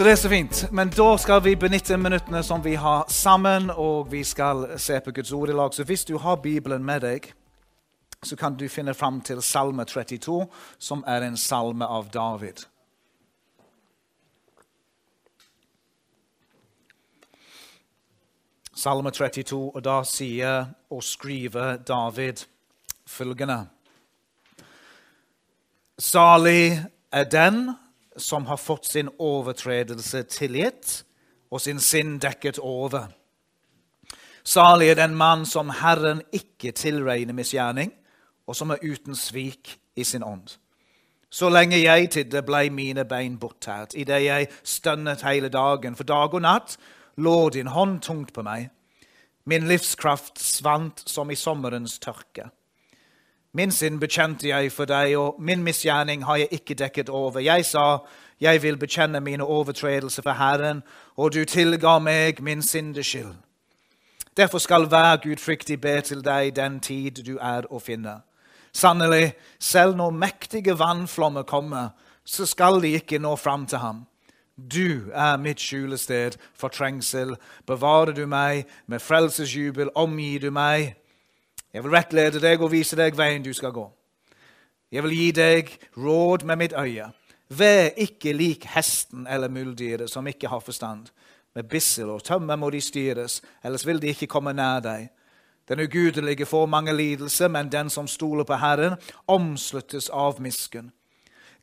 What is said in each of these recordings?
Så det er så fint. Men da skal vi benytte minuttene som vi har sammen, og vi skal se på Guds ord i lag. Så hvis du har Bibelen med deg, så kan du finne fram til Salme 32, som er en salme av David. Salme 32, og da sier og skriver David følgende Salig er den som har fått sin overtredelse tilgitt og sin sinn dekket over. Salig er den mann som Herren ikke tilregner misgjerning, og som er uten svik i sin ånd. Så lenge jeg tidde, blei mine bein bortært, idet jeg stønnet hele dagen. For dag og natt lå din hånd tungt på meg. Min livskraft svant som i sommerens tørke. Min synd bekjente jeg for deg, og min misgjerning har jeg ikke dekket over. Jeg sa, jeg vil bekjenne mine overtredelser for Herren, og du tilga meg min syndeskyld. Derfor skal hver gudfryktig be til deg den tid du er å finne. Sannelig, selv når mektige vannflommer kommer, så skal de ikke nå fram til ham. Du er mitt skjulested for trengsel. Bevarer du meg med frelsesjubel, omgir du meg jeg vil rettlede deg og vise deg veien du skal gå. Jeg vil gi deg råd med mitt øye. Vær ikke lik hesten eller muldyret som ikke har forstand. Med bissel og tømmer må de styres, ellers vil de ikke komme nær deg. Den ugudelige får mange lidelser, men den som stoler på Herren, omsluttes av miskunn.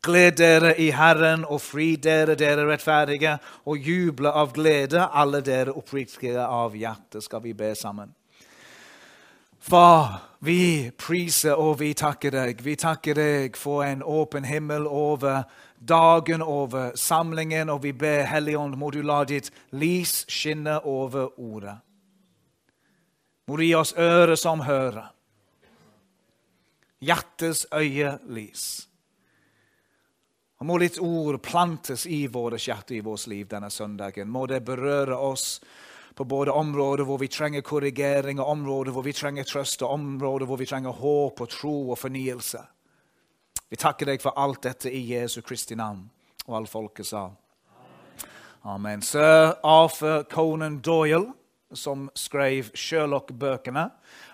Gled dere i Herren og fri dere, dere rettferdige, og juble av glede, alle dere oppriktige av hjerte. Skal vi be sammen? Far, vi priser og vi takker deg. Vi takker deg for en åpen himmel over dagen, over samlingen, og vi ber Helligånd, må du la ditt lys skinne over ordet. Må du gi oss ører som hører, hjertets øyelys. Og må ditt ord plantes i våre hjerter i vårt liv denne søndagen. Må det berøre oss på både områder hvor vi trenger korrigering, og områder hvor vi trenger trøst, og områder hvor vi trenger håp og tro og fornyelse. Vi takker deg for alt dette i Jesu Kristi navn. Og alle folket sa Amen. Sir Arthur Conan Doyle, som skrev Sherlock-bøkene,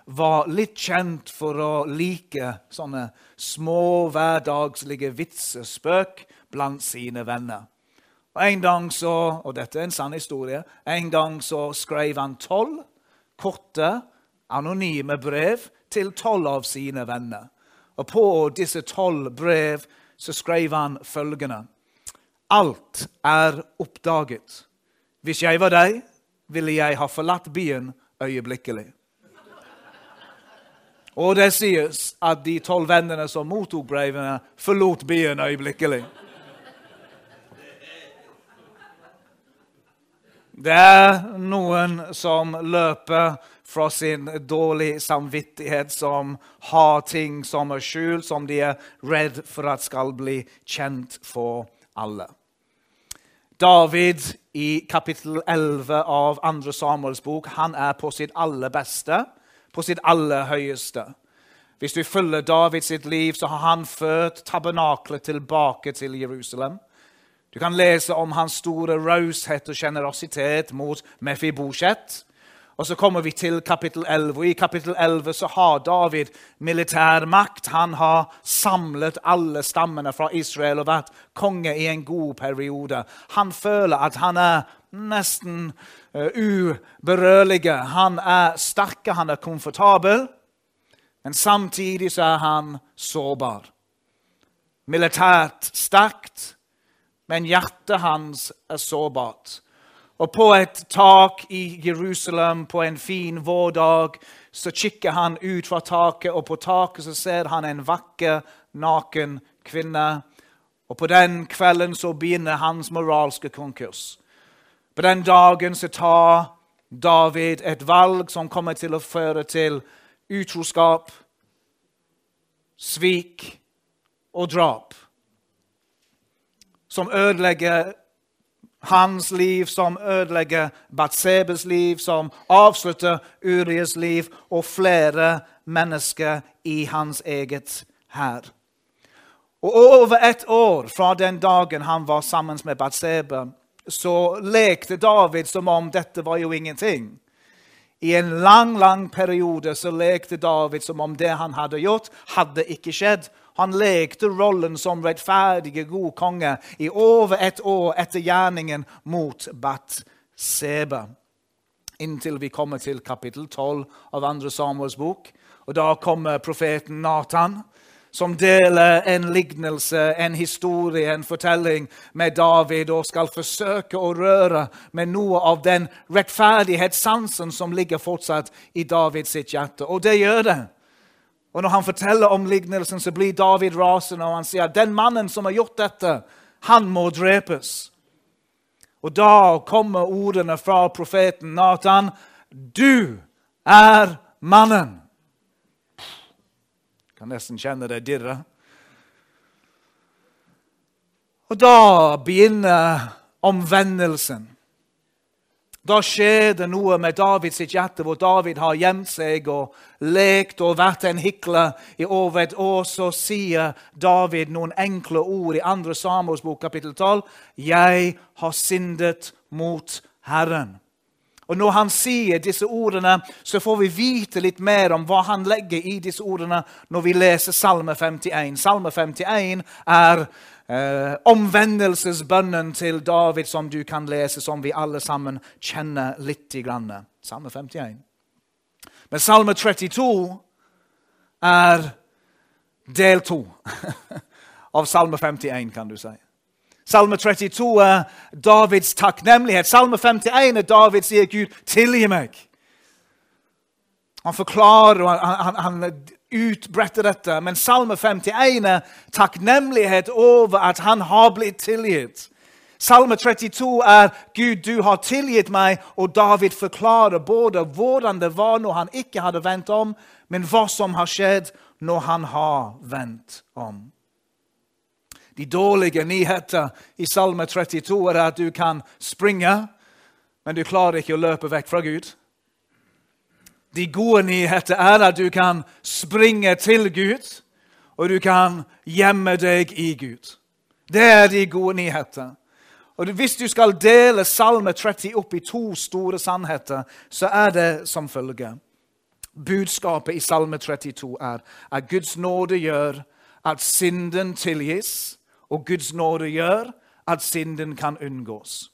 var litt kjent for å like sånne små, hverdagslige vitsespøk blant sine venner. Og En gang så, og dette er en sann historie, en gang så skrev han tolv korte, anonyme brev til tolv av sine venner. Og på disse tolv brev så skrev han følgende.: Alt er oppdaget. Hvis jeg var deg, ville jeg ha forlatt byen øyeblikkelig. Og det sies at de tolv vennene som mottok brevene, forlot byen øyeblikkelig. Det er noen som løper fra sin dårlige samvittighet, som har ting som er skjult, som de er redd for at skal bli kjent for alle. David i kapittel 11 av 2. Samuels bok han er på sitt aller beste, på sitt aller høyeste. Hvis du følger Davids liv, så har han ført tabernaklet tilbake til Jerusalem. Du kan lese om hans store raushet og sjenerøsitet mot Mefibosjet. Og så kommer vi til kapittel 11. og I kapittel 11 så har David militærmakt. Han har samlet alle stammene fra Israel og vært konge i en god periode. Han føler at han er nesten uh, uberørlig. Han er sterk, han er komfortabel, men samtidig så er han sårbar. Militært sterkt, men hjertet hans er sårbart. Og på et tak i Jerusalem på en fin vårdag så kikker han ut fra taket, og på taket så ser han en vakker, naken kvinne. Og på den kvelden så begynner hans moralske konkurs. På den dagen så tar David et valg som kommer til å føre til utroskap, svik og drap som ødelegger hans liv, som ødelegger Batsebes liv, som avslutter Urias liv og flere mennesker i hans eget hær. Og over et år fra den dagen han var sammen med Batsebe, så lekte David som om dette var jo ingenting. I en lang lang periode så lekte David som om det han hadde gjort, hadde ikke skjedd. Han lekte rollen som rettferdige, god konge i over et år etter gjerningen mot Bat-Seba. Inntil vi kommer til kapittel 12 av 2. Samuels bok. Og Da kommer profeten Nathan som deler en lignelse, en historie, en fortelling med David og skal forsøke å røre med noe av den rettferdighetssansen som ligger fortsatt i Davids hjerte. Og det gjør det. Og Når han forteller om lignelsen, så blir David rasende, og han sier den mannen som har gjort dette, han må drepes. Og da kommer ordene fra profeten Nathan. Du er mannen Jeg kan nesten kjenne det dirre. Og da begynner omvendelsen. Da skjer det noe med Davids hjerte, hvor David har gjemt seg og lekt og vært en hikler i over et år. Så sier David noen enkle ord i 2. Samuels bok, kapittel 12. Jeg har syndet mot Herren. Og Når han sier disse ordene, så får vi vite litt mer om hva han legger i disse ordene når vi leser Salme 51. Salme 51 er eh, omvendelsesbønnen til David som du kan lese, som vi alle sammen kjenner litt. Grann. Salme 51. Men Salme 32 er del to av Salme 51, kan du si. Salme 32 er Davids takknemlighet. Salme 51 er David sier, 'Gud, tilgi meg'. Han forklarer og han, han, han utbretter dette. Men Salme 51 er takknemlighet over at han har blitt tilgitt. Salme 32 er 'Gud, du har tilgitt meg', og David forklarer både hvordan det var når han ikke hadde vendt om, men hva som har skjedd når han har vendt om. De dårlige nyheter i Salme 32 er at du kan springe, men du klarer ikke å løpe vekk fra Gud. De gode nyheter er at du kan springe til Gud, og du kan gjemme deg i Gud. Det er de gode nyheter. Og Hvis du skal dele Salme 30 opp i to store sannheter, så er det som følger. Budskapet i Salme 32 er at Guds nåde gjør at synden tilgis, og Guds nåde gjør at synden kan unngås.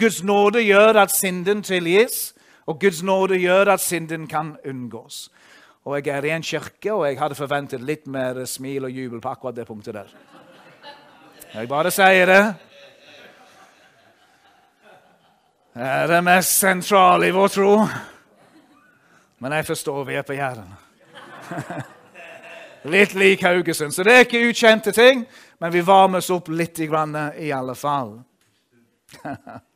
Guds nåde gjør at synden tilgis, og Guds nåde gjør at synden kan unngås. Og Jeg er i en kirke, og jeg hadde forventet litt mer smil og jubel på akkurat det punktet der. Jeg bare sier det. Det er det mest sentrale i vår tro. Men jeg forstår vi er på Jæren. Litt lik Haugesund. Så det er ikke ukjente ting, men vi varmes opp litt i alle fall.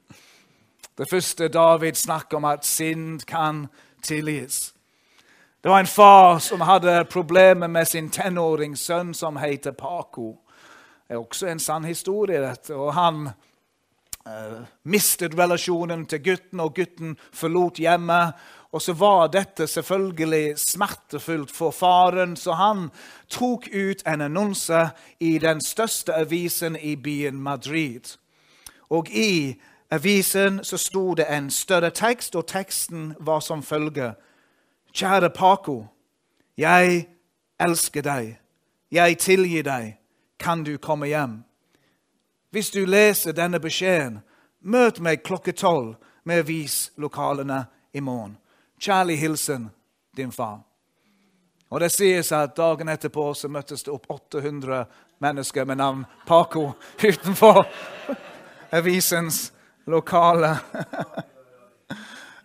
Det første David snakker om at synd kan tilgis. Det var en far som hadde problemer med sin tenåringssønn som heter Paco. Det er også en sann historie, dette. Og han uh, mistet relasjonen til gutten, og gutten forlot hjemmet. Og så var dette selvfølgelig smertefullt for faren, så han tok ut en annonse i den største avisen i byen Madrid. Og i avisen så sto det en større tekst, og teksten var som følger. Kjære Paco. Jeg elsker deg. Jeg tilgir deg. Kan du komme hjem? Hvis du leser denne beskjeden, møt meg klokke tolv med avislokalene i morgen. Kjærlig hilsen din far. Og Det sies at dagen etterpå så møttes det opp 800 mennesker med navn Paco utenfor avisens lokale.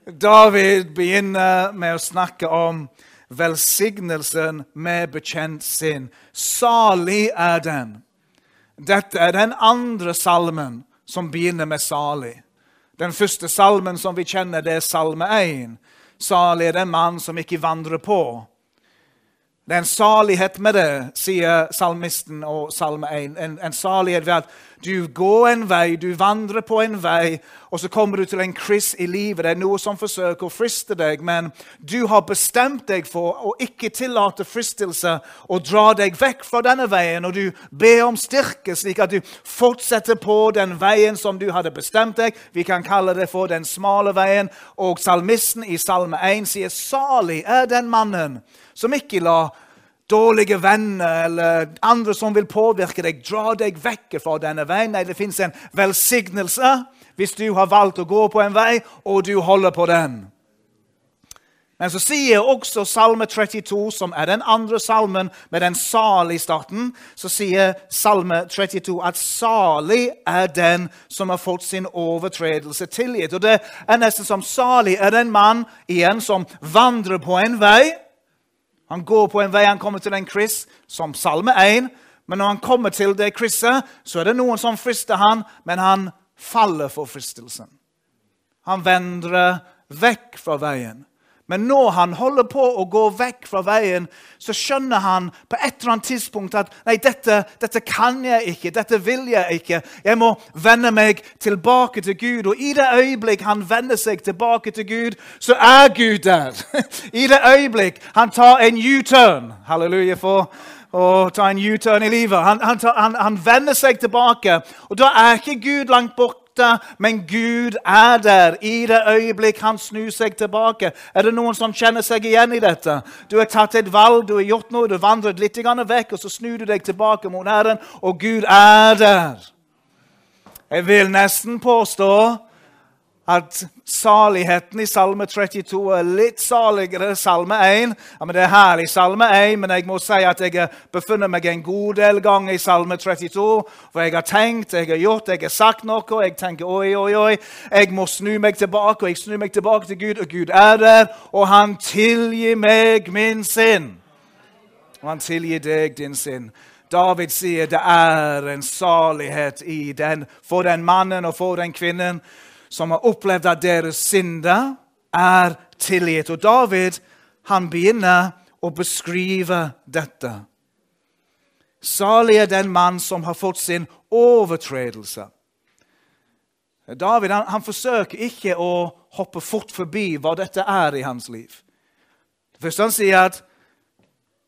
David begynner med å snakke om velsignelsen med bekjent sinn. Salig er den. Dette er den andre salmen som begynner med salig. Den første salmen som vi kjenner, det er salme 1. Salig er den mann som ikke vandrer på. Det er en salighet med det, sier salmisten og salme 1. En, en salighet ved at Du går en vei, du vandrer på en vei, og så kommer du til en kryss i livet. Det er noe som forsøker å friste deg, men du har bestemt deg for å ikke tillate fristelse og dra deg vekk fra denne veien, og du ber om styrke, slik at du fortsetter på den veien som du hadde bestemt deg. Vi kan kalle det for den smale veien. Og salmisten i Salme 1 sier, 'Salig er den mannen som ikke lar dårlige venner eller andre som vil påvirke deg, dra deg vekk fra denne veien. Nei, det fins en velsignelse hvis du har valgt å gå på en vei, og du holder på den. Men så sier også Salme 32, som er den andre salmen med den salige starten, så sier Salme 32 at salig er den som har fått sin overtredelse tilgitt. Og det er nesten som salig er den mann igjen som vandrer på en vei han går på en vei, han kommer til en kryss, som Salme 1. Men når han kommer til det krysset, så er det noen som frister han, men han faller for fristelsen. Han vender vekk fra veien. Men når han holder på å gå vekk fra veien, så skjønner han på et eller annet tidspunkt at nei, dette, dette kan jeg ikke, dette vil jeg ikke. Jeg må vende meg tilbake til Gud. Og i det øyeblikk han vender seg tilbake til Gud, så er Gud der. I det øyeblikk han tar en U-turn Halleluja for å ta en U-turn i livet. Han, han, tar, han, han, vender seg tilbake, og da er ikke Gud langt bort borte, men Gud er der i det øyeblikk han snur seg tilbake. Er det noen som kjenner seg igjen i dette? Du har tatt et valg, du har gjort noe, du har vandret litt vekk, og så snur du deg tilbake mot Herren, og Gud er der. Jeg vil nesten påstå at saligheten i Salme 32 er litt saligere enn Salme 1. Ja, men Det er herlig Salme 1, men jeg må si at jeg har befunnet meg en god del ganger i Salme 32. For jeg har tenkt, jeg har gjort, jeg har sagt noe, og jeg tenker oi, oi, oi. Jeg må snu meg tilbake, og jeg snur meg tilbake til Gud, og Gud er der, og han tilgir meg min synd. Og han tilgir deg din synd. David sier det er en salighet i den, for den mannen og for den kvinnen som har opplevd at deres synder er tilgitt. Og David han begynner å beskrive dette. Salig er den mann som har fått sin overtredelse. David han, han forsøker ikke å hoppe fort forbi hva dette er i hans liv. Først han sier at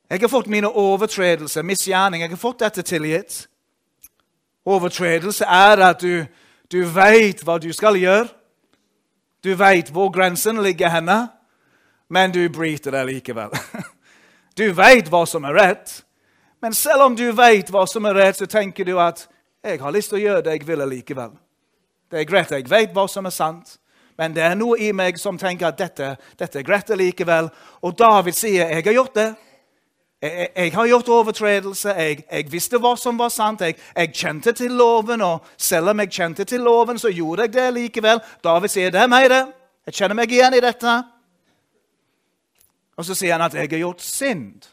'Jeg har fått mine overtredelser, misgjerning. Jeg har fått dette tilgitt.' Overtredelse er at du du veit hva du skal gjøre. Du veit hvor grensen ligger henne, men du bryter det likevel. Du veit hva som er rett, men selv om du veit hva som er rett, så tenker du at 'jeg har lyst til å gjøre det jeg vil likevel'. Det er greit, jeg veit hva som er sant, men det er noe i meg som tenker at dette, dette er greit likevel. Og David sier 'jeg har gjort det'. Jeg, jeg, har gjort overtredelse. Jeg, jeg, visste hva som var sant. Jeg, jeg, kjente til loven, og selv om jeg kjente til loven, så gjorde jeg det likevel. David sier det er meg, det. Jeg kjenner meg igjen i dette. Og så sier han at jeg har gjort synd.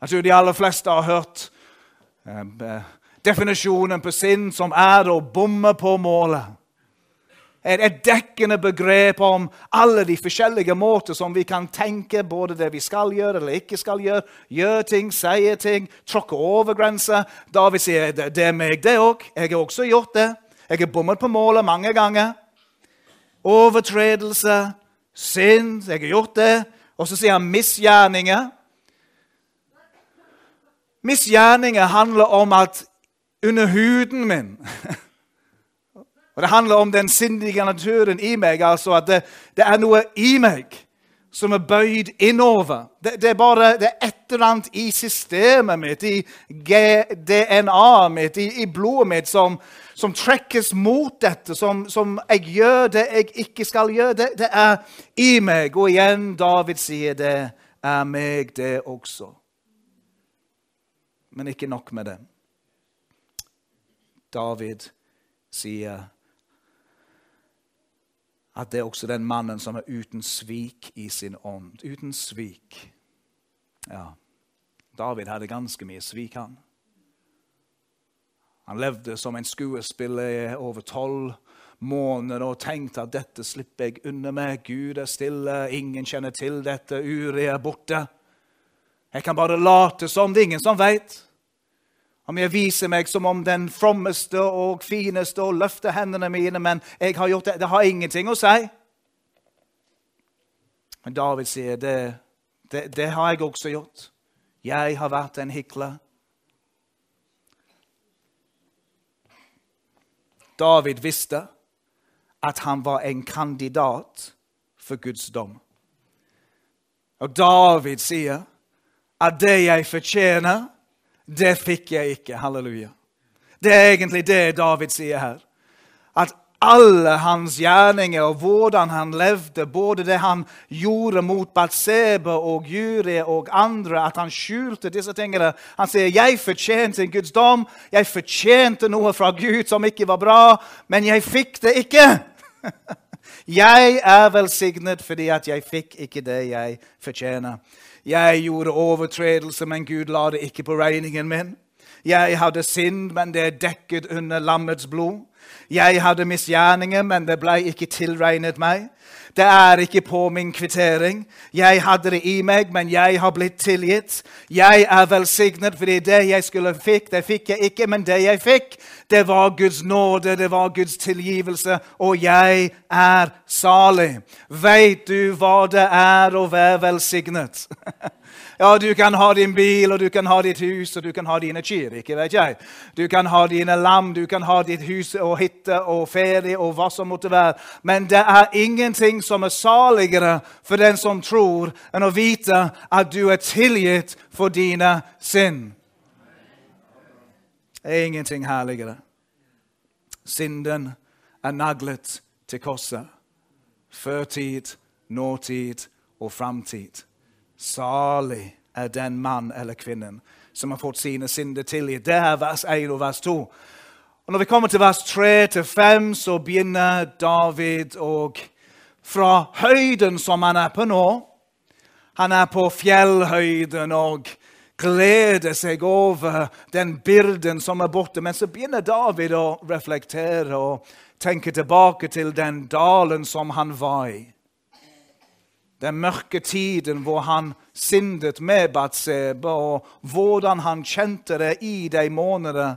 Jeg tror de aller fleste har hørt eh, definisjonen på synd som er å bomme på målet et, et dekkende begrep om alle de forskjellige måter som vi kan tenke både det vi skal gjøre eller ikke skal gjøre. Gjøre ting, si ting, tråkke over grenser. David sier det, det er meg, det òg. Jeg har også gjort det. Jeg har bommet på målet mange ganger. Overtredelse, synd. Jeg har gjort det. Og så sier han misgjerninger. Misgjerninger handler om at under huden min Og Det handler om den sindige naturen i meg. altså At det, det er noe i meg som er bøyd innover. Det, det, er bare det er et eller annet i systemet mitt, i DNA-et mitt, i, i, blodet mitt, som, som, trekkes mot dette, som, som, jeg gjør det jeg ikke skal gjøre. Det, det er i meg. Og igjen, David sier det er meg, det også. Men ikke nok med det. David sier at det er også den mannen som er uten svik i sin ånd. Uten svik. Ja, David hadde ganske mye svik, han. Han levde som en skuespiller i over tolv måneder og tenkte at dette slipper jeg unna med. Gud er stille, ingen kjenner til dette, Uri er borte. Jeg kan bare late som det er ingen som veit. Om jeg viser meg som om den frommeste og fineste og løfter hendene mine, men jeg har gjort det, det har ingenting å si. Men David sier det, det, det har jeg også gjort. Jeg har vært en hikler. David visste at han var en kandidat for Guds dom. Og David sier at det jeg fortjener, det fikk jeg ikke. Halleluja. Det er egentlig det David sier her. At alle hans gjerninger og hvordan han levde, både det han gjorde mot Batsebe og Juri og andre, at han skjulte disse tingene. Han sier, 'Jeg fortjente en Guds dom. Jeg fortjente noe fra Gud som ikke var bra, men jeg fikk det ikke.' Jeg er velsignet fordi at jeg fikk ikke det jeg fortjener. Jeg gjorde overtredelse, men Gud la det ikke på regningen min. Jeg hadde synd, men det er dekket under lammets blod. Jeg hadde misgjerninger, men det ble ikke tilregnet meg. Det er ikke på min kvittering. Jeg hadde det i meg, men jeg har blitt tilgitt. Jeg er velsignet fordi det jeg skulle fikk, det fikk jeg ikke. Men det jeg fikk, det var Guds nåde, det var Guds tilgivelse, og jeg er salig. Veit du hva det er å være velsignet? Ja, du kan ha din bil, og du kan ha ditt hus, og du kan ha dine kyr. ikke vet jeg. Du kan ha dine lam, du kan ha ditt hus og hytte og ferie og hva som måtte være. Men det er ingenting som er saligere for den som tror, enn å vite at du er tilgitt for dine synd. Det er ingenting herligere. Synden er naglet til korset. Førtid, nåtid og framtid. Salig er den mann eller kvinnen som har fått sine synder tilgitt. Det er vers 1 og vers 2. Og Når vi kommer til vers 3 til 5, så begynner David og fra høyden som han er på nå Han er på fjellhøyden og gleder seg over den byrden som er borte. Men så begynner David å reflektere og tenke tilbake til den dalen som han var i den mørke tiden hvor han syndet med Batseba, og hvordan han kjente det i de månedene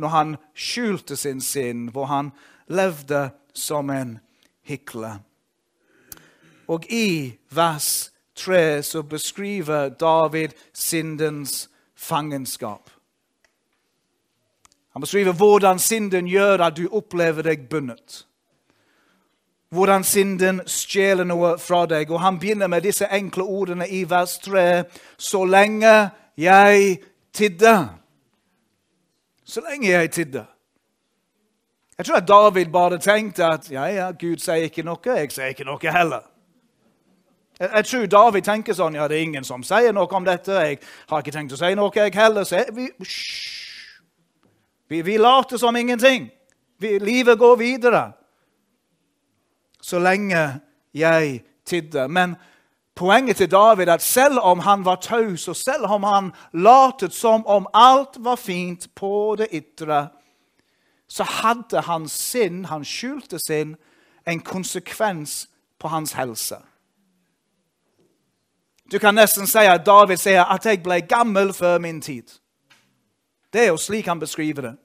når han skjulte sin synd, hvor han levde som en hykler. Og i vers 3 så beskriver David syndens fangenskap. Han beskriver hvordan synden gjør at du opplever deg bundet hvordan synden stjeler noe fra deg. Og han begynner med disse enkle ordene i vers 3. Så lenge jeg tidde. Så lenge jeg tidde. Jeg tror at David bare tenkte at ja, ja, Gud sier ikke noe, jeg sier ikke noe heller. Jeg, jeg tror David tenker sånn ja, det er ingen som sier noe om dette. Jeg har ikke tenkt å si noe, jeg heller. Så vi, vi, vi later som ingenting. Vi, livet går videre så lenge jeg tidde. Men poenget til David er at selv om han var taus, og selv om han latet som om alt var fint på det ytre, så hadde hans sinn, han skjulte sin, en konsekvens på hans helse. Du kan nesten si at David sier at 'jeg ble gammel før min tid'. Det er jo slik han beskriver det.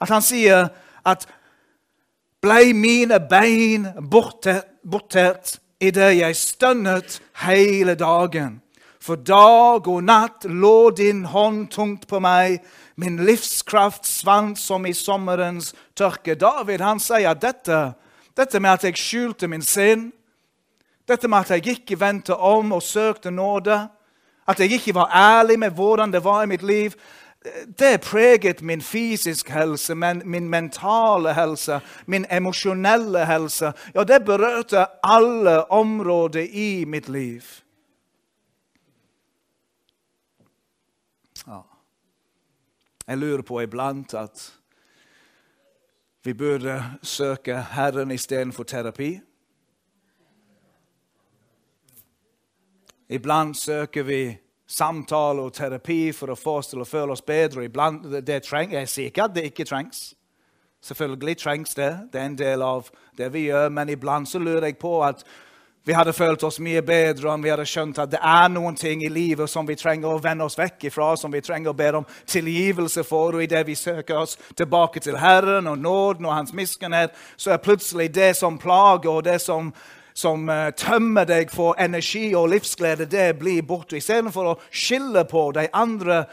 At han sier at blei mine bein bortert idet jeg stønnet hele dagen. For dag og natt lå din hånd tungt på meg. Min livskraft svant som i sommerens tørke. David han sier dette, dette med at jeg skjulte min sinn, dette med at jeg ikke vendte om og søkte nåde, at jeg ikke var ærlig med hvordan det var i mitt liv, det preget min fysiske helse, men min mentale helse, min emosjonelle helse. Ja, det berørte alle områder i mitt liv. Ja. Jeg lurer på iblant at vi burde søke Herren istedenfor terapi. Iblant søker vi samtale og terapi for å få oss til å føle oss bedre. Iblant, det treng, jeg sier ikke at det ikke trengs. Selvfølgelig trengs det. Det er en del av det vi gjør. Men iblant så lurer jeg på at vi hadde følt oss mye bedre om vi hadde skjønt at det er noen ting i livet som vi trenger å vende oss vekk ifra, som vi trenger å be om tilgivelse for. Og idet vi søker oss tilbake til Herren og nåden og Hans miskunnhet, så er plutselig det som plager og det som, som uh, tømmer deg for energi og livsglede, det blir borte. Istedenfor å skille på de andre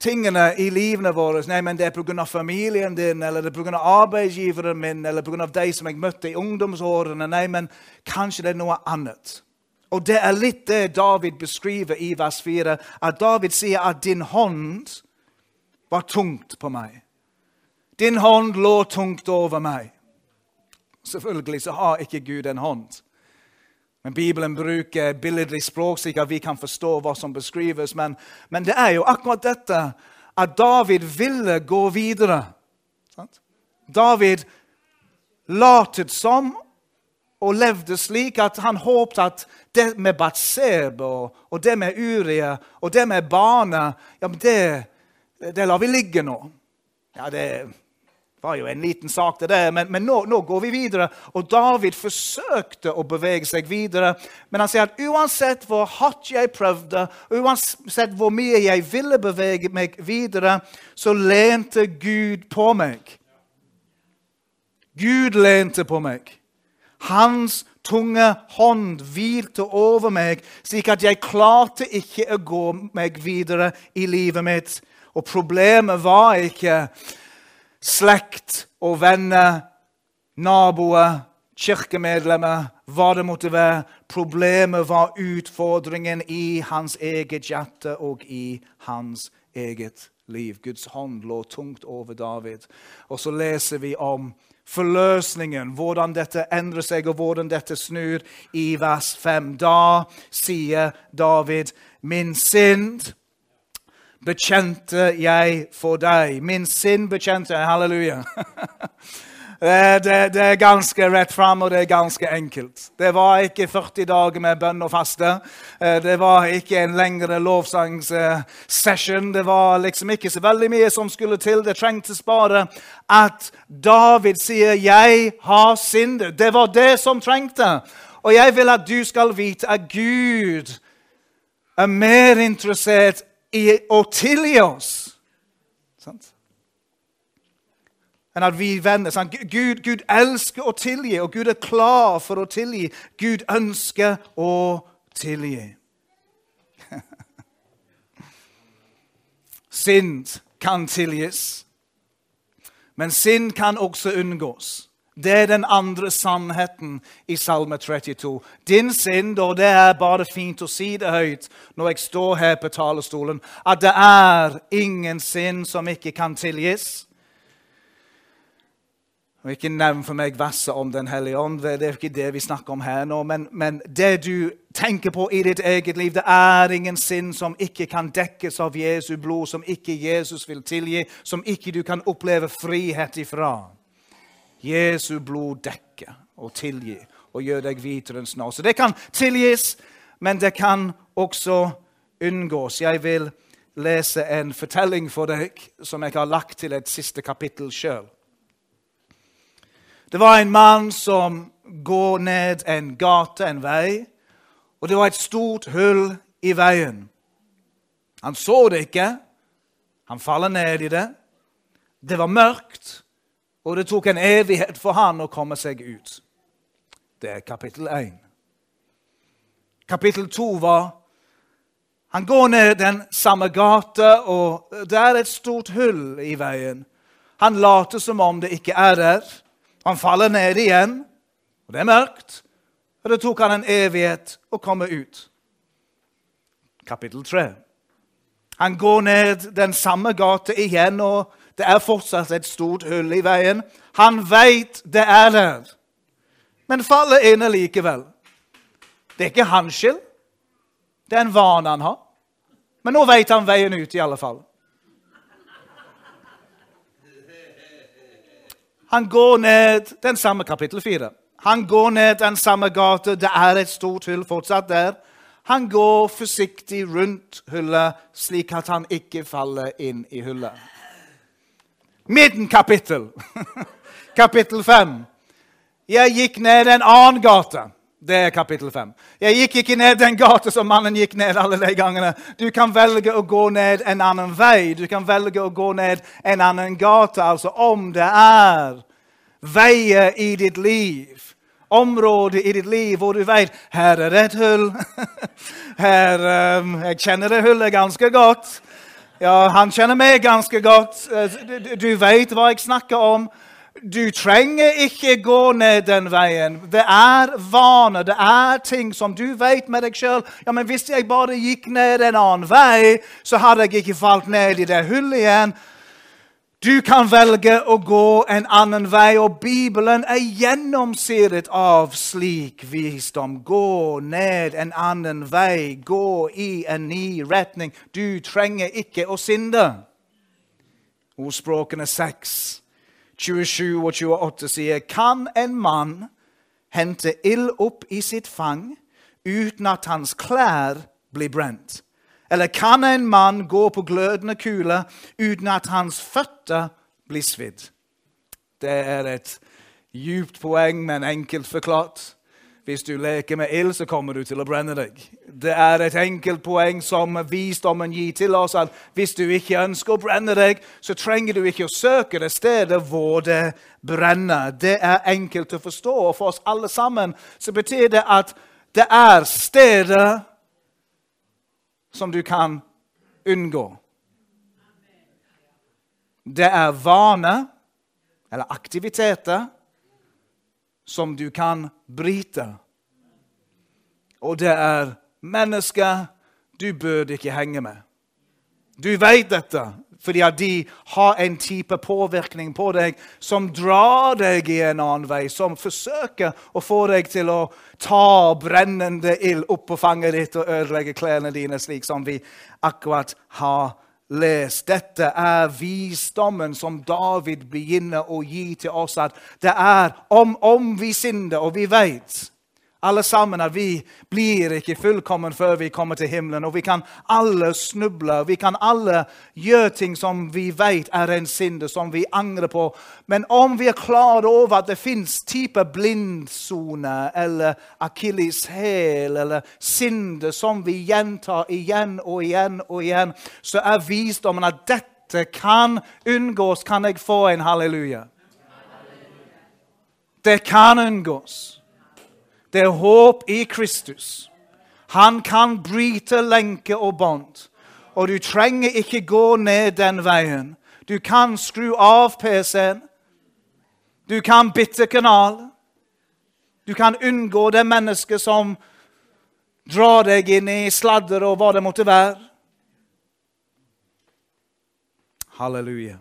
tingene i livene våre. Nei, men det er pga. familien din, eller det er pga. arbeidsgiveren min, eller pga. de som jeg møtte i ungdomsårene. Nei, men kanskje det er noe annet. Og det er litt det David beskriver i vers 4. At David sier at 'din hånd var tungt på meg'. Din hånd lå tungt over meg. Selvfølgelig så har ikke Gud en hånd. Men Bibelen bruker billedlig språk, slik at vi kan forstå hva som beskrives. Men, men det er jo akkurat dette at David ville gå videre. Sant? David latet som og levde slik at han håpet at det med Batsebe og, det med Urie og det med barna ja, det, det lar vi ligge nå. Ja, det det var jo en liten sak, det der, men, men nå, nå, går vi videre. Og David forsøkte å bevege seg videre, men han sier at uansett hvor hardt jeg prøvde, uansett hvor mye jeg ville bevege meg videre, så lente Gud på meg. Gud lente på meg. Hans tunge hånd hvilte over meg, slik at jeg klarte ikke å gå meg videre i livet mitt. Og problemet var ikke slekt og venner, naboer, kirkemedlemmer, hva det måtte være. Problemet var utfordringen i hans eget hjerte og i hans eget liv. Guds hånd lå tungt over David. Og så leser vi om forløsningen, hvordan dette endrer seg, og hvordan dette snur i vers 5. Da sier David, min synd bekjente jeg for deg. Min sinn bekjente jeg. Halleluja. Det, det, er ganske rett fram, og det er ganske enkelt. Det var ikke 40 dager med bønn og faste. Eh, det var ikke en lengre lovsangssession. Det var liksom ikke så veldig mye som skulle til. Det trengtes bare at David sier 'Jeg har syndet'. Det var det som trengte. Og jeg vil at du skal vite at Gud er mer interessert i å tilgi oss. Sant? Enn at vi venner. Sant? Gud, Gud elsker å tilgi, og Gud er klar for å tilgi. Gud ønsker å tilgi. Synd kan tilgis, men synd kan også unngås. Det er den andre sannheten i Salme 32. Din synd, og det er bare fint å si det høyt når jeg står her på talerstolen, at det er ingen synd som ikke kan tilgis. Og Ikke nevn for meg verset om Den hellige ånd, det er ikke det vi snakker om her nå. Men, men, det du tenker på i ditt eget liv, det er ingen synd som ikke kan dekkes av Jesu blod, som ikke Jesus vil tilgi, som ikke du kan oppleve frihet ifra. Jesu blod dekker og tilgir og gjør deg hvit enn snø. Så det kan tilgis, men det kan også unngås. Jeg vil lese en fortelling for deg som jeg har lagt til et siste kapittel sjøl. Det var en mann som går ned en gate, en vei, og det var et stort hull i veien. Han så det ikke. Han faller ned i det. Det var mørkt. Og det tok en evighet for han å komme seg ut. Det er kapittel 1. Kapittel 2 var Han går ned den samme gata, og det er et stort hull i veien. Han later som om det ikke er der. Han faller ned igjen, og det er mørkt. Og det tok han en evighet å komme ut. Kapittel 3. Han går ned den samme gata igjen, og det er fortsatt et stort hull i veien. Han veit det er der, men faller inn likevel. Det er ikke hans skyld. Det er en vane han har. Men nå veit han veien ut, i alle fall. Han går ned den samme kapittel 4. Han går ned den samme gata. Det er et stort hull fortsatt der. Han går forsiktig rundt hullet, slik at han ikke faller inn i hullet midten kapittel. kapittel 5. Jeg gikk ned en annen gate. Det er kapittel 5. Jeg gikk ikke ned den gata som mannen gikk ned alle de gangene. Du kan velge å gå ned en annen vei. Du kan velge å gå ned en annen gate. Altså om det er veier i ditt liv, områder i ditt liv hvor du vet her er et hull. Her, um, Jeg kjenner det hullet ganske godt. Ja, han kjenner meg ganske godt. Eh, du, vet hva jeg snakker om. Du trenger ikke gå ned den veien. Det er vaner, det er ting som du vet med deg sjøl. Ja, men hvis jeg bare gikk ned en annen vei, så hadde jeg ikke falt ned i det hullet igjen. Du kan velge å gå en annen vei, og Bibelen er gjennomsyret av slik visdom. Gå ned en annen vei, gå i en ny retning. Du trenger ikke å synde. Ordspråkene 6 27 og 28 sier Kan en mann hente ild opp i sitt fang uten at hans klær blir brent? Eller kan en mann gå på glødende kule uten at hans føtter blir svidd? Det er et djupt poeng, men enkelt forklart. Hvis du leker med ild, så kommer du til å brenne deg. Det er et enkelt poeng som visdommen gir til oss. at Hvis du ikke ønsker å brenne deg, så trenger du ikke å søke det stedet hvor det brenner. Det er enkelt å forstå. Og for oss alle sammen så betyr det at det er steder som du kan unngå. Det er vaner eller aktiviteter som du kan bryte. Og det er mennesker du bør ikke henge med. Du vet dette fordi at de har en type påvirkning på deg som drar deg i en annen vei, som forsøker å få deg til å ta brennende ild opp på fanget ditt og ødelegge klærne dine, slik som vi akkurat har lest. Dette er visdommen som David begynner å gi til oss. At det er om, om vi synder, og vi vet alle sammen at vi blir ikke fullkommen før vi kommer til himmelen. Og vi kan alle snuble. Vi kan alle gjøre ting som vi vet er en synd, som vi angrer på. Men om vi er klar over at det fins type blindsone eller akilleshæl eller synder som vi gjentar igjen og igjen og igjen, så er visdommen at dette kan unngås. Kan jeg få en halleluja? Det kan unngås. Det er håp i Kristus. Han kan bryte lenke og bånd. Og du trenger ikke gå ned den veien. Du kan skru av PC-en. Du kan bytte kanal. Du kan unngå det mennesket som drar deg inn i sladder og hva det måtte være. Halleluja.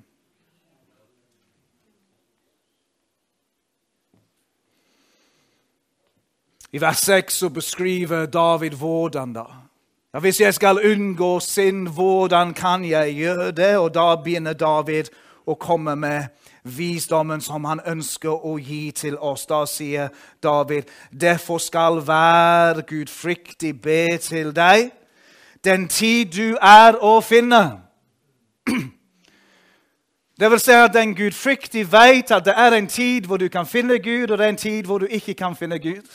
I vers 6 så beskriver David hvordan da. Hvis jeg skal unngå synd, hvordan kan jeg gjøre det? Og da begynner David å komme med visdommen som han ønsker å gi til oss. Da sier David, derfor skal hver gudfryktig be til deg den tid du er å finne. Det vil si at den gudfryktig vet at det er en tid hvor du kan finne Gud, og det er en tid hvor du ikke kan finne Gud.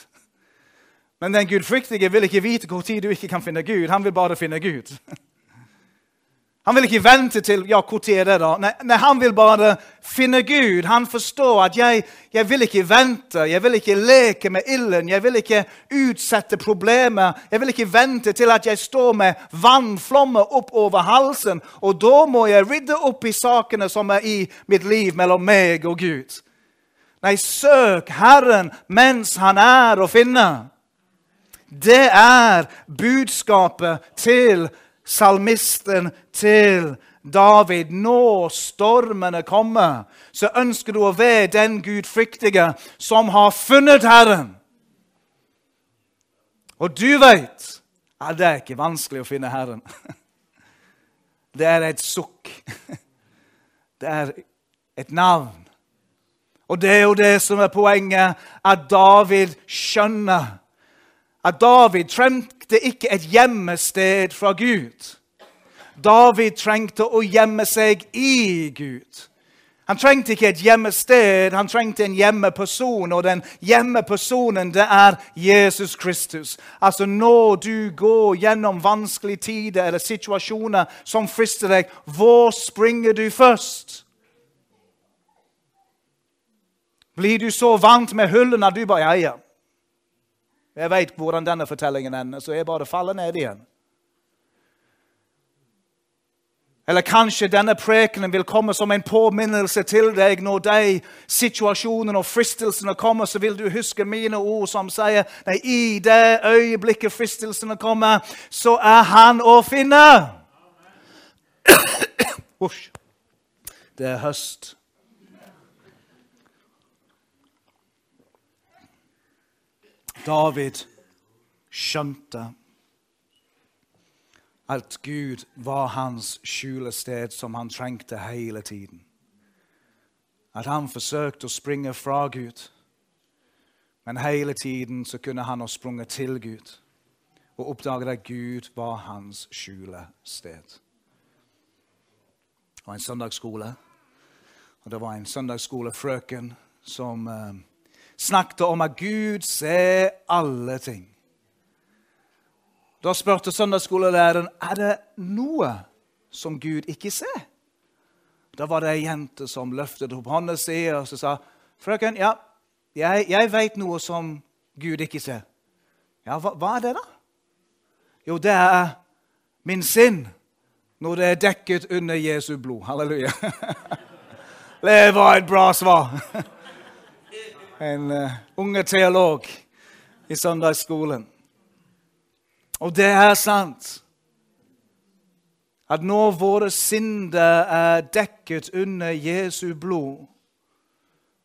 Men den gudfryktige vil ikke vite hvor tid du ikke kan finne Gud. Han vil bare finne Gud. Han vil ikke vente til ja, tid er det da? Nei, nei, Han vil bare finne Gud. Han forstår at jeg, jeg vil ikke vente, jeg vil ikke leke med ilden. Jeg vil ikke utsette problemer. Jeg vil ikke vente til at jeg står med vannflommer opp over halsen. Og da må jeg rydde opp i sakene som er i mitt liv mellom meg og Gud. Nei, søk Herren mens Han er å finne. Det er budskapet til salmisten, til David. Når stormene kommer, så ønsker du å være den gudfryktige som har funnet Herren. Og du vet at det er ikke vanskelig å finne Herren. Det er et sukk. Det er et navn. Og det er jo det som er poenget, at David skjønner at David trengte ikke et gjemmested fra Gud. David trengte å gjemme seg i Gud. Han trengte ikke et hjemmested, han trengte en hjemmeperson. Og den hjemmepersonen, det er Jesus Kristus. Altså Når du går gjennom vanskelige tider eller situasjoner som frister deg, hvor springer du først? Blir du så vant med hullene at du bare Ja, ja. Jeg veit hvordan denne fortellingen ender, så jeg bare faller ned igjen. Eller kanskje denne prekenen vil komme som en påminnelse til deg når de situasjonene og fristelsene kommer, så vil du huske mine ord som sier nei, i det øyeblikket fristelsene kommer, så er han å finne. Usch. Det er høst. David skjønte at Gud var hans skjulested som han trengte hele tiden. At han forsøkte å springe fra Gud, men hele tiden så kunne han ha sprunget til Gud og oppdaget at Gud var hans skjulested. Det var en søndagsskole, og det var en søndagsskolefrøken som eh, snakket om at Gud ser alle ting. Da spurte søndagsskolelæreren er det noe som Gud ikke ser. Da var det ei jente som løftet opp hånda si og så sa frøken, ja, jeg, jeg veit noe som Gud ikke ser. Ja, hva, hva, er det, da? Jo, det er min sinn når det er dekket under Jesu blod. Halleluja. Det var et bra svar. En uh, unge teolog i søndagsskolen. Og det er sant at når våre synder er dekket under Jesu blod,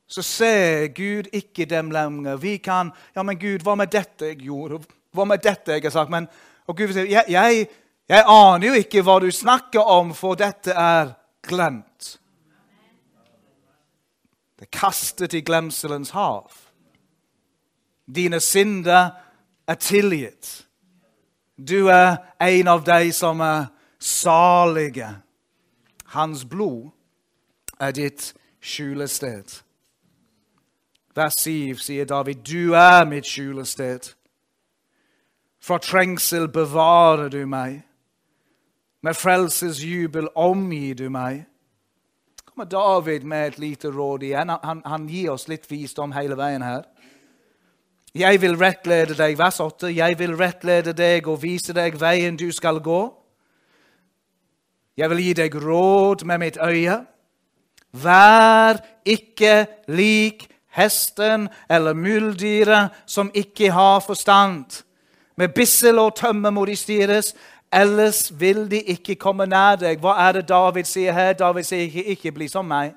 så ser Gud ikke dem lenger. Vi kan Ja, men Gud, hva med dette jeg gjorde? Hva med dette jeg har sagt? Men, og Gud sier, jeg, jeg, jeg aner jo ikke hva du snakker om, for dette er glemt. Det er kastet i glemselens hav. Dine synder er tilgitt. Du er en av de som er salige. Hans blod er ditt skjulested. Vers 7 sier David, 'Du er mitt skjulested'. Fra trengsel bevarer du meg. Med frelsesjubel omgir du meg. Kommer David med et lite råd igjen. Han, han gir oss litt visdom hele veien her. Jeg vil rettlede deg, vers 8. Jeg vil rettlede deg og vise deg veien du skal gå. Jeg vil gi deg råd med mitt øye. Vær ikke lik hesten eller muldyret som ikke har forstand. Med bissel og tømme må de styres, ellers vil de ikke komme nær deg. Hva er det David sier her? David sier ikke, ikke bli som meg.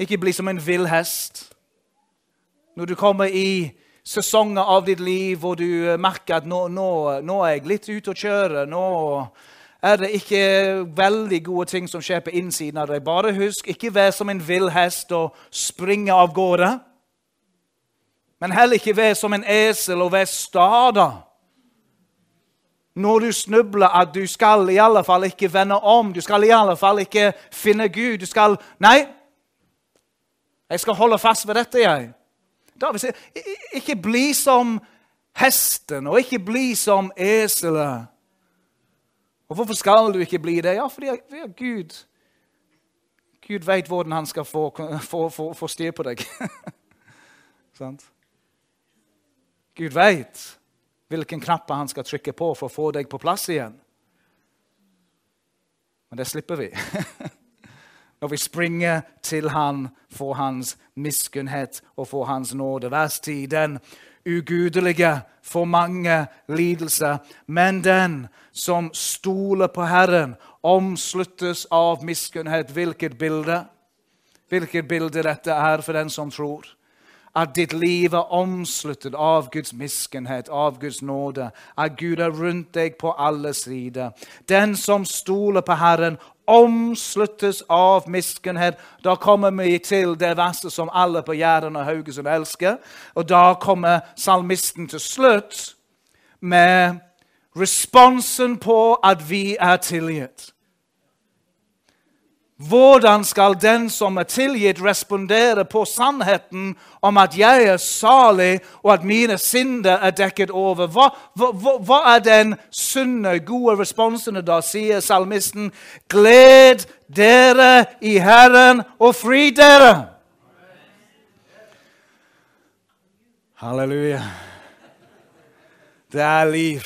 Ikke bli som en vill hest. Når du kommer i sesonger av ditt liv hvor du merker at nå, nå, nå er jeg litt ute å kjøre. Nå er det ikke veldig gode ting som skjer på innsiden av deg. Bare husk, ikke vær som en vill hest og springe av gårde. Men heller ikke vær som en esel og vær sta Når du snubler, at du skal i alle fall ikke vende om. Du skal i alle fall ikke finne Gud. Du skal Nei, jeg skal holde fast ved dette, jeg. David sier, ikke bli som hesten, og ikke bli som eselet. Og hvorfor skal du ikke bli det? Ja, fordi ja, Gud Gud vet hvordan han skal få, få, få, få styr på deg. Gud vet hvilken knapper han skal trykke på for å få deg på plass igjen. Men det slipper vi. Når vi springer til Han for Hans miskunnhet og for Hans nåde. Vers 10. Den ugudelige får mange lidelser, men den som stoler på Herren, omsluttes av miskunnhet. Hvilket bilde? Hvilket bilde dette er for den som tror? At ditt liv er omsluttet av Guds miskunnhet, av Guds nåde. At Gud er rundt deg på alle sider. Den som stoler på Herren, omsluttes av miskunnhet. Da kommer vi til det verste som alle på Jæren og Haugesund elsker. Og da kommer salmisten til slutt med responsen på at vi er tilgitt. Hvordan skal den som er tilgitt, respondere på sannheten om at jeg er salig, og at mine synder er dekket over? Hva, hva, hva er den sunne, gode responsen da, sier salmisten? Gled dere i Herren og fri dere! Halleluja. Det er liv.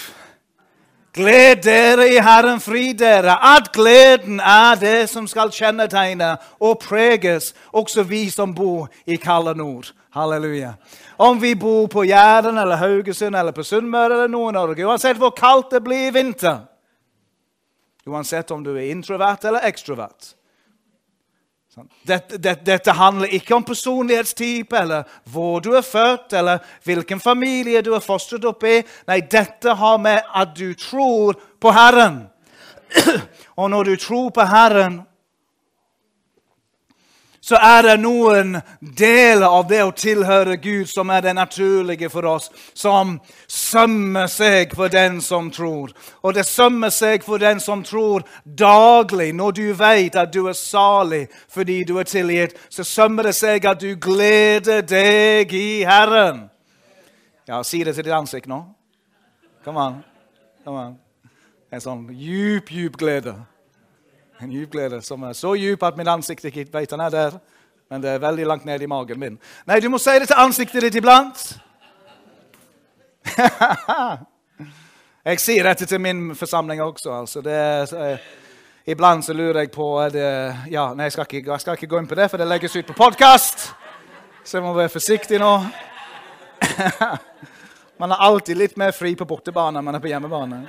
Gled dere i Herren, fri dere. At gleden er det som skal kjennetegne og preges også vi som bor i kalde nord. Halleluja. Om vi bor på Jæren eller Haugesund eller på Sunnmøre eller Nord-Norge, uansett hvor kaldt det blir i vinter, uansett om du er introvert eller ekstrovert, dette, dette, dette, handler ikke om personlighetstype eller hvor du er født, eller hvilken familie du er fostret opp i. Nei, dette har med at du tror på Herren. Og når du tror på Herren, så er det noen deler av det å tilhøre Gud som er det naturlige for oss, som sømmer seg for den som tror. Og det sømmer seg for den som tror daglig. Når du vet at du er salig fordi du er tilgitt, så sømmer det seg at du gleder deg i Herren. Ja, si det til ditt ansikt nå. Kom an. Kom an. En sånn djup, djup glede. En djup som er så djup at mitt ansikt ikke vet han er der. Men det er veldig langt ned i magen min. Nei, du må si det til ansiktet ditt iblant. jeg sier dette til min forsamling også. altså. Er, eh, iblant så lurer jeg på det, ja, nei, jeg skal, ikke, jeg skal, ikke, gå inn på det, for det legges ut på podkast. Så jeg må være forsiktig nå. man er alltid litt mer fri på bortebane enn man er på hjemmebane.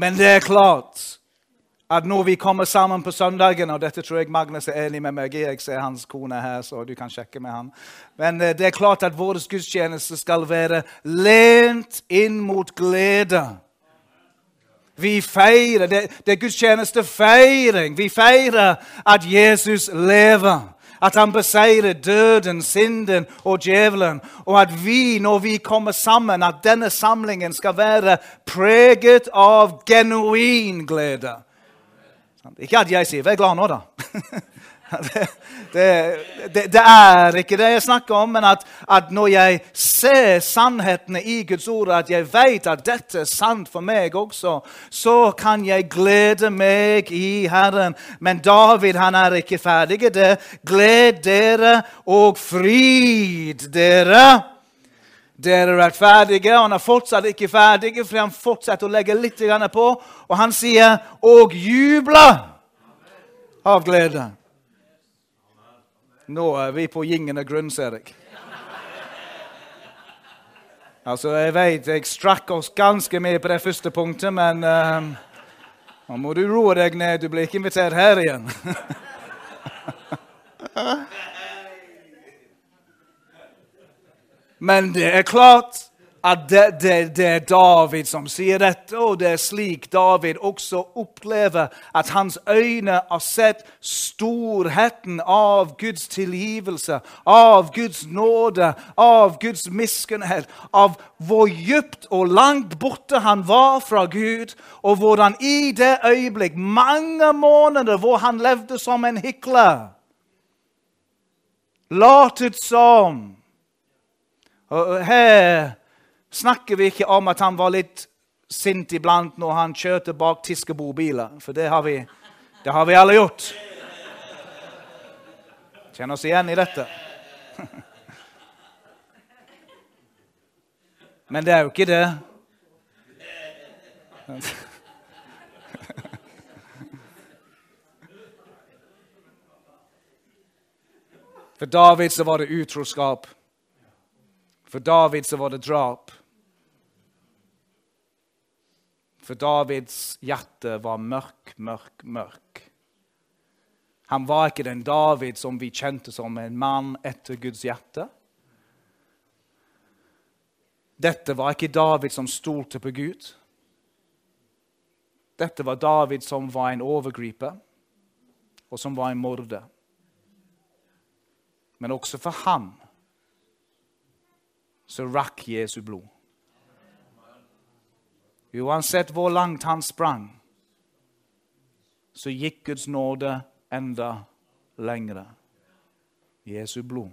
Men det er klart at når vi kommer sammen på søndagen Og dette tror jeg Magnus er enig med meg i. Jeg ser hans kone her, så du kan sjekke med han. Men eh, det er klart at vår gudstjeneste skal være lent inn mot glede. Vi feirer. Det, det er gudstjenestefeiring. Vi feirer at Jesus lever. At han beseirer døden, synden og djevelen. Og at vi, når vi kommer sammen, at denne samlingen skal være preget av genuin glede. Ikke at jeg sier 'vær glad nå', da. Det, det, det, er ikke det jeg snakker om, men at, at, når jeg ser sannhetene i Guds ord, at jeg vet at dette er sant for meg også, så kan jeg glede meg i Herren. Men David han er ikke ferdig. Det gled dere og frid dere. Dere er ferdige, han er fortsatt ikke ferdig, for han fortsetter å legge litt på. Og han sier 'og jubla' av glede. Nå er vi på gyngende grunn, ser jeg. Altså, Jeg vet jeg strakk oss ganske mye på det første punktet, men uh, nå må du roe deg ned. Du blir ikke invitert her igjen. Men det er klart at det, det, det, er David som sier dette, og det er slik David også opplever at hans øyne har sett storheten av Guds tilgivelse, av Guds nåde, av Guds miskunnhet, av hvor dypt og langt borte han var fra Gud, og hvordan i det øyeblikk, mange måneder hvor han levde som en hykler, latet som og her snakker vi ikke om at han var litt sint iblant når han kjørte bak Tiskebo-biler, for det har, vi, det har vi alle gjort. Kjenner oss igjen i dette. Men det er jo ikke det. For David så var det utroskap. For David så var det drap. For Davids hjerte var mørk, mørk, mørk. Han var ikke den David som vi kjente som en mann etter Guds hjerte. Dette var ikke David som stolte på Gud. Dette var David som var en overgriper, og som var en morder. Men også for ham så rakk Jesu blod. Uansett hvor langt han sprang, så gikk Guds nåde enda lengre. Jesu blod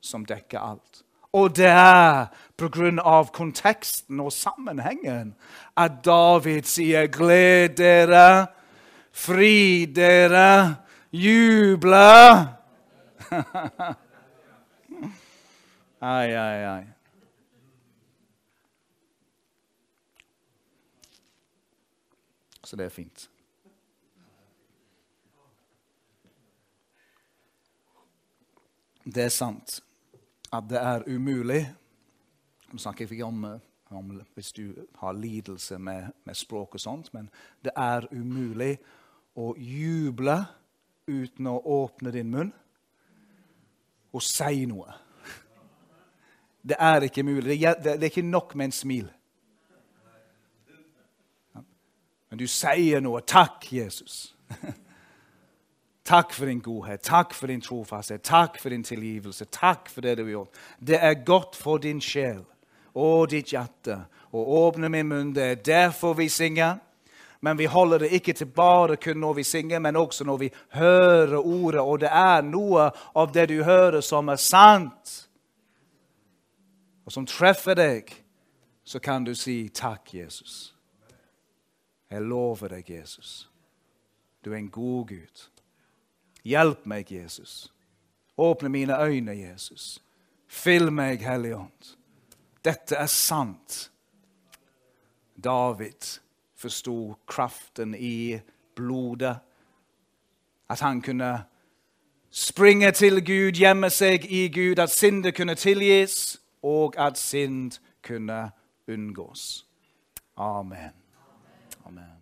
som dekker alt. Og det er av konteksten og sammenhengen at David sier 'gled dere', 'fri dere', 'juble'. ai, ai, ai. Så det er fint. Det er sant at det er umulig Nå snakker jeg ikke om, om hvis du har lidelse med, med, språk og sånt, men det er umulig å juble uten å åpne din munn og si noe. Det er ikke mulig. Det, er, det er ikke nok med en smil. Men du sier noe. 'Takk, Jesus'. Takk for din godhet, takk for din trofasthet, takk for din tilgivelse. Takk for det du har gjort. Det er godt for din sjel og ditt hjerte å åpne min munn. Det er derfor vi synger. Men vi holder det ikke til bare kun når vi synger, men også når vi hører ordet. Og det er noe av det du hører, som er sant, og som treffer deg. Så kan du si takk, Jesus. Jeg lover deg, Jesus. Du er en god Gud. Hjelp meg, Jesus. Åpne mine øyne, Jesus. Fyll meg, Hellige Ånd. Dette er sant. David forsto kraften i blodet. At han kunne springe til Gud, gjemme seg i Gud, at synder kunne tilgis, og at synd kunne unngås. Amen. Oh, Amen.